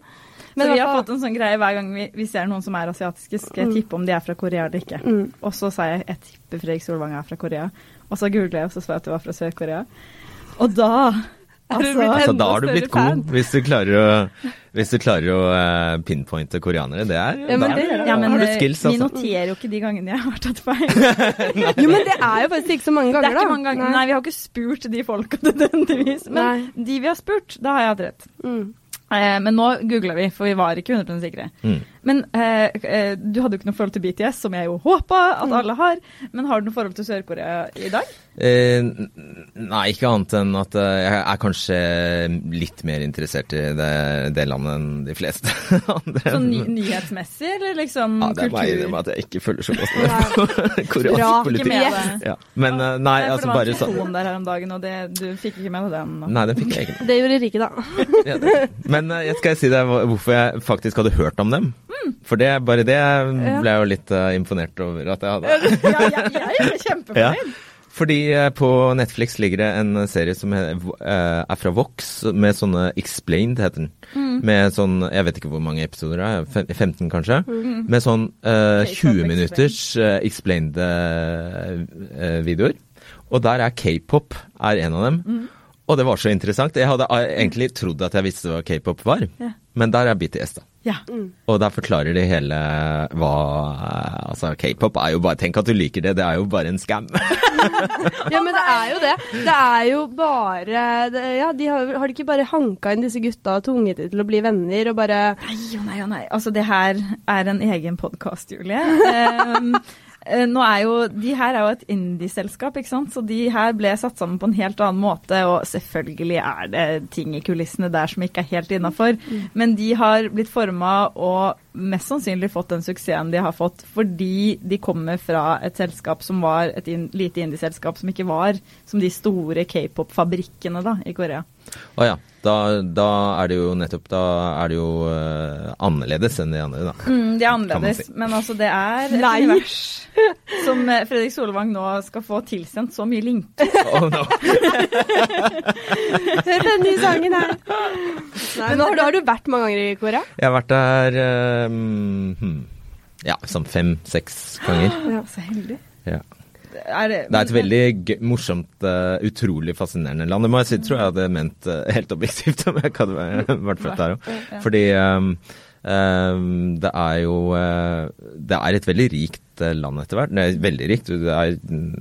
Men så vi har fått en sånn greie hver gang vi, vi ser noen som er asiatiske, skal jeg tippe om de er fra Korea eller ikke. Mm. Og så sa jeg jeg tipper Fredrik Solvang er fra Korea. Og så googla jeg, og så sa jeg at det var fra Sør-Korea. Og da du Altså, Altså, da har du blitt god, hvis du klarer å, hvis du klarer å uh, pinpointe koreanere. Det er Ja, men da, ja, men har du skills, altså. vi noterer jo ikke de gangene jeg har tatt feil. Jo, men det er jo faktisk ikke så mange Det ganger, er ikke da. mange ganger. Nei, vi har ikke spurt de folka nødvendigvis. Men Nei. de vi har spurt, da har jeg hatt rett. Mm. Eh, men nå googla vi, for vi var ikke 100 sikre. Mm. Men eh, eh, du hadde jo ikke noe forhold til BTS, som jeg jo håpa at alle har. Men har du noe forhold til Sør-Korea i dag? Eh, nei, ikke annet enn at eh, jeg er kanskje litt mer interessert i det, det landet enn de fleste andre. Sånn ny nyhetsmessig, eller liksom ja, det er jeg kultur? innrømme at jeg ikke følger så godt med på koreansk politikk. Med. Ja. Men eh, nei, altså bare sånn. det var en der her om dagen, og det, du fikk ikke med deg den? Nei, den fikk jeg ikke med. Det gjorde Rike, da. Ja, det- Men jeg skal si deg hvorfor jeg faktisk hadde hørt om dem. Mm. For det, bare det ble jeg jo litt uh, imponert over at jeg hadde. Ja, jeg, jeg er kjempefornøyd. Fordi eh, på Netflix ligger det en serie som eh, er fra Vox, med sånne Explained, heter den. Mm. Med sånn, jeg vet ikke hvor mange episoder det er, 15 kanskje? Med sånn uh, 20 minutters uh, explained eh, eh, videoer. Og der er k-pop er en av dem. Mm. Og det var så interessant. Jeg hadde egentlig trodd at jeg visste hva k-pop var, Ja. men der er BTS, da. Ja. Og der forklarer de hele hva Altså, k-pop er jo bare Tenk at du liker det, det er jo bare en scam. Ja, men det er jo det. Det er jo bare det, Ja, de har, har de ikke bare hanka inn disse gutta og tvunget dem til å bli venner og bare Nei og nei og nei. Altså, det her er en egen podkast, Julie. Um, nå er jo, De her er jo et indie-selskap, ikke sant? så de her ble satt sammen på en helt annen måte. Og selvfølgelig er det ting i kulissene der som ikke er helt innafor. Men de har blitt forma og mest sannsynlig fått den suksessen de har fått fordi de kommer fra et selskap som var et in lite indie-selskap som ikke var som de store k-pop-fabrikkene da, i Korea. Å ja. Da, da er det jo nettopp Da er det jo uh, annerledes enn de andre, da. Mm, det er annerledes, si. men altså det er et Nei. univers som eh, Fredrik Solvang nå skal få tilsendt så mye linker. Oh, no. Hør på den nye sangen her. Men nå har du, har du vært mange ganger i Korea? Jeg har vært der hmm, ja, sånn fem-seks ganger. Ja, så heldig. Ja. Er det, Det er et veldig morsomt, eh, utrolig fascinerende land. Det må jeg si, tror jeg hadde ment eh, helt objektivt om jeg hadde vært født der òg. Fordi um, Um, det er jo uh, Det er et veldig rikt land etter hvert. Det er veldig rikt, det er,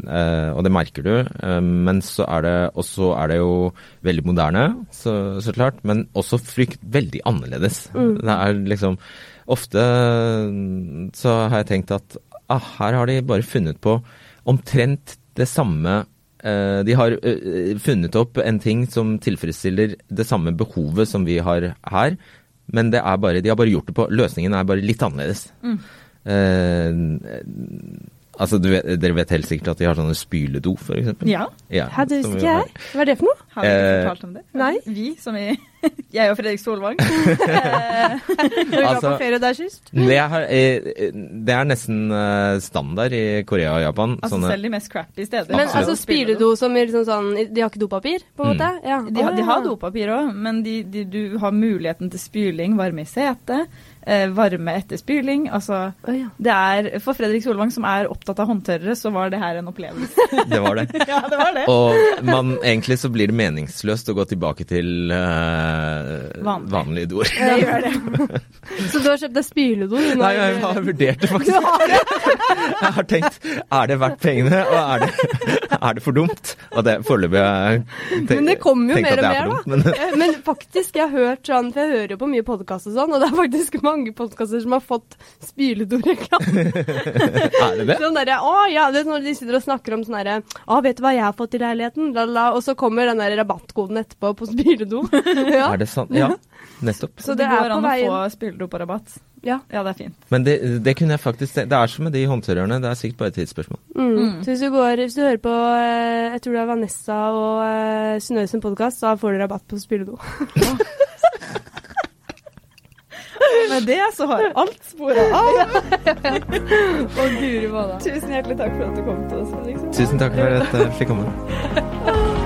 uh, og det merker du. Eh, men så er det også er det jo veldig moderne, så, så klart. Men også frykt veldig annerledes. Det er liksom Ofte så har jeg tenkt at ah, her har de bare funnet på omtrent det samme eh, De har eh, funnet opp en ting som tilfredsstiller det samme behovet som vi har her, men det er bare, de har bare gjort det på Løsningen er bare litt annerledes. Eh, altså, du vet, dere vet helt sikkert at de har sånne spyledo, for eksempel. Ja, Hæ, det visste ikke jeg. Hva er det for noe? har vi ikke fortalt om det? nei. Vi, som i Jeg og Fredrik Solvang. Når var Altså- på ferie der sist? Det er, eh, det er nesten eh, standard i Korea og Japan. Altså sånne- selv de mest crappy steder. Men altså, altså du som liksom sånn De har ikke dopapir, på en Mm. måte? Ja. De, har- de har dopapir òg, men de, de, du har muligheten til spyling, varme i setet, eh, varme etter spyling. Altså, ja. det er, for Fredrik Solvang, som er opptatt av håndtørrere, så var det her en opplevelse. Det var det. ja, det var det. Og man, egentlig så blir det meningsløst å gå tilbake til eh, Vanlig. doer. Det gjør det. Så du har kjøpt deg spyledo? Nei, jeg har vurdert det faktisk. Jeg har tenkt er det verdt pengene, og er det, er det for dumt? Og det foreløpig har Men det kommer jo mer og det er mer, da. dumt, Men, Eh, Men faktisk, jeg har hørt sånn, for jeg hører jo på mye podkast og sånn, og det er faktisk mange podkaster som har fått spyledoreklame. er det det? Sånn derre Å ja, det er når de sitter og snakker om sånn herre Å, vet du hva jeg har fått i leiligheten? La, la, og så kommer den der rabattkoden etterpå på spyledo. Ja. Er det sant? Ja, nettopp. Så Så det det går an å få spyledo på rabatt. Ja. Ja, det er fint. Men det, det kunne jeg faktisk Det er som med de håndtørrerne, det er sikkert bare et tidsspørsmål. Mm. Så hvis du, går, hvis du hører på eh, jeg tror det er Vanessa og uh, Synnøve sin podkast, så får du rabatt på spyledo. Med det så har alt spora av. og guri malla. Tusen hjertelig takk for at du kom til oss. Liksom. Tusen takk for at jeg fikk komme.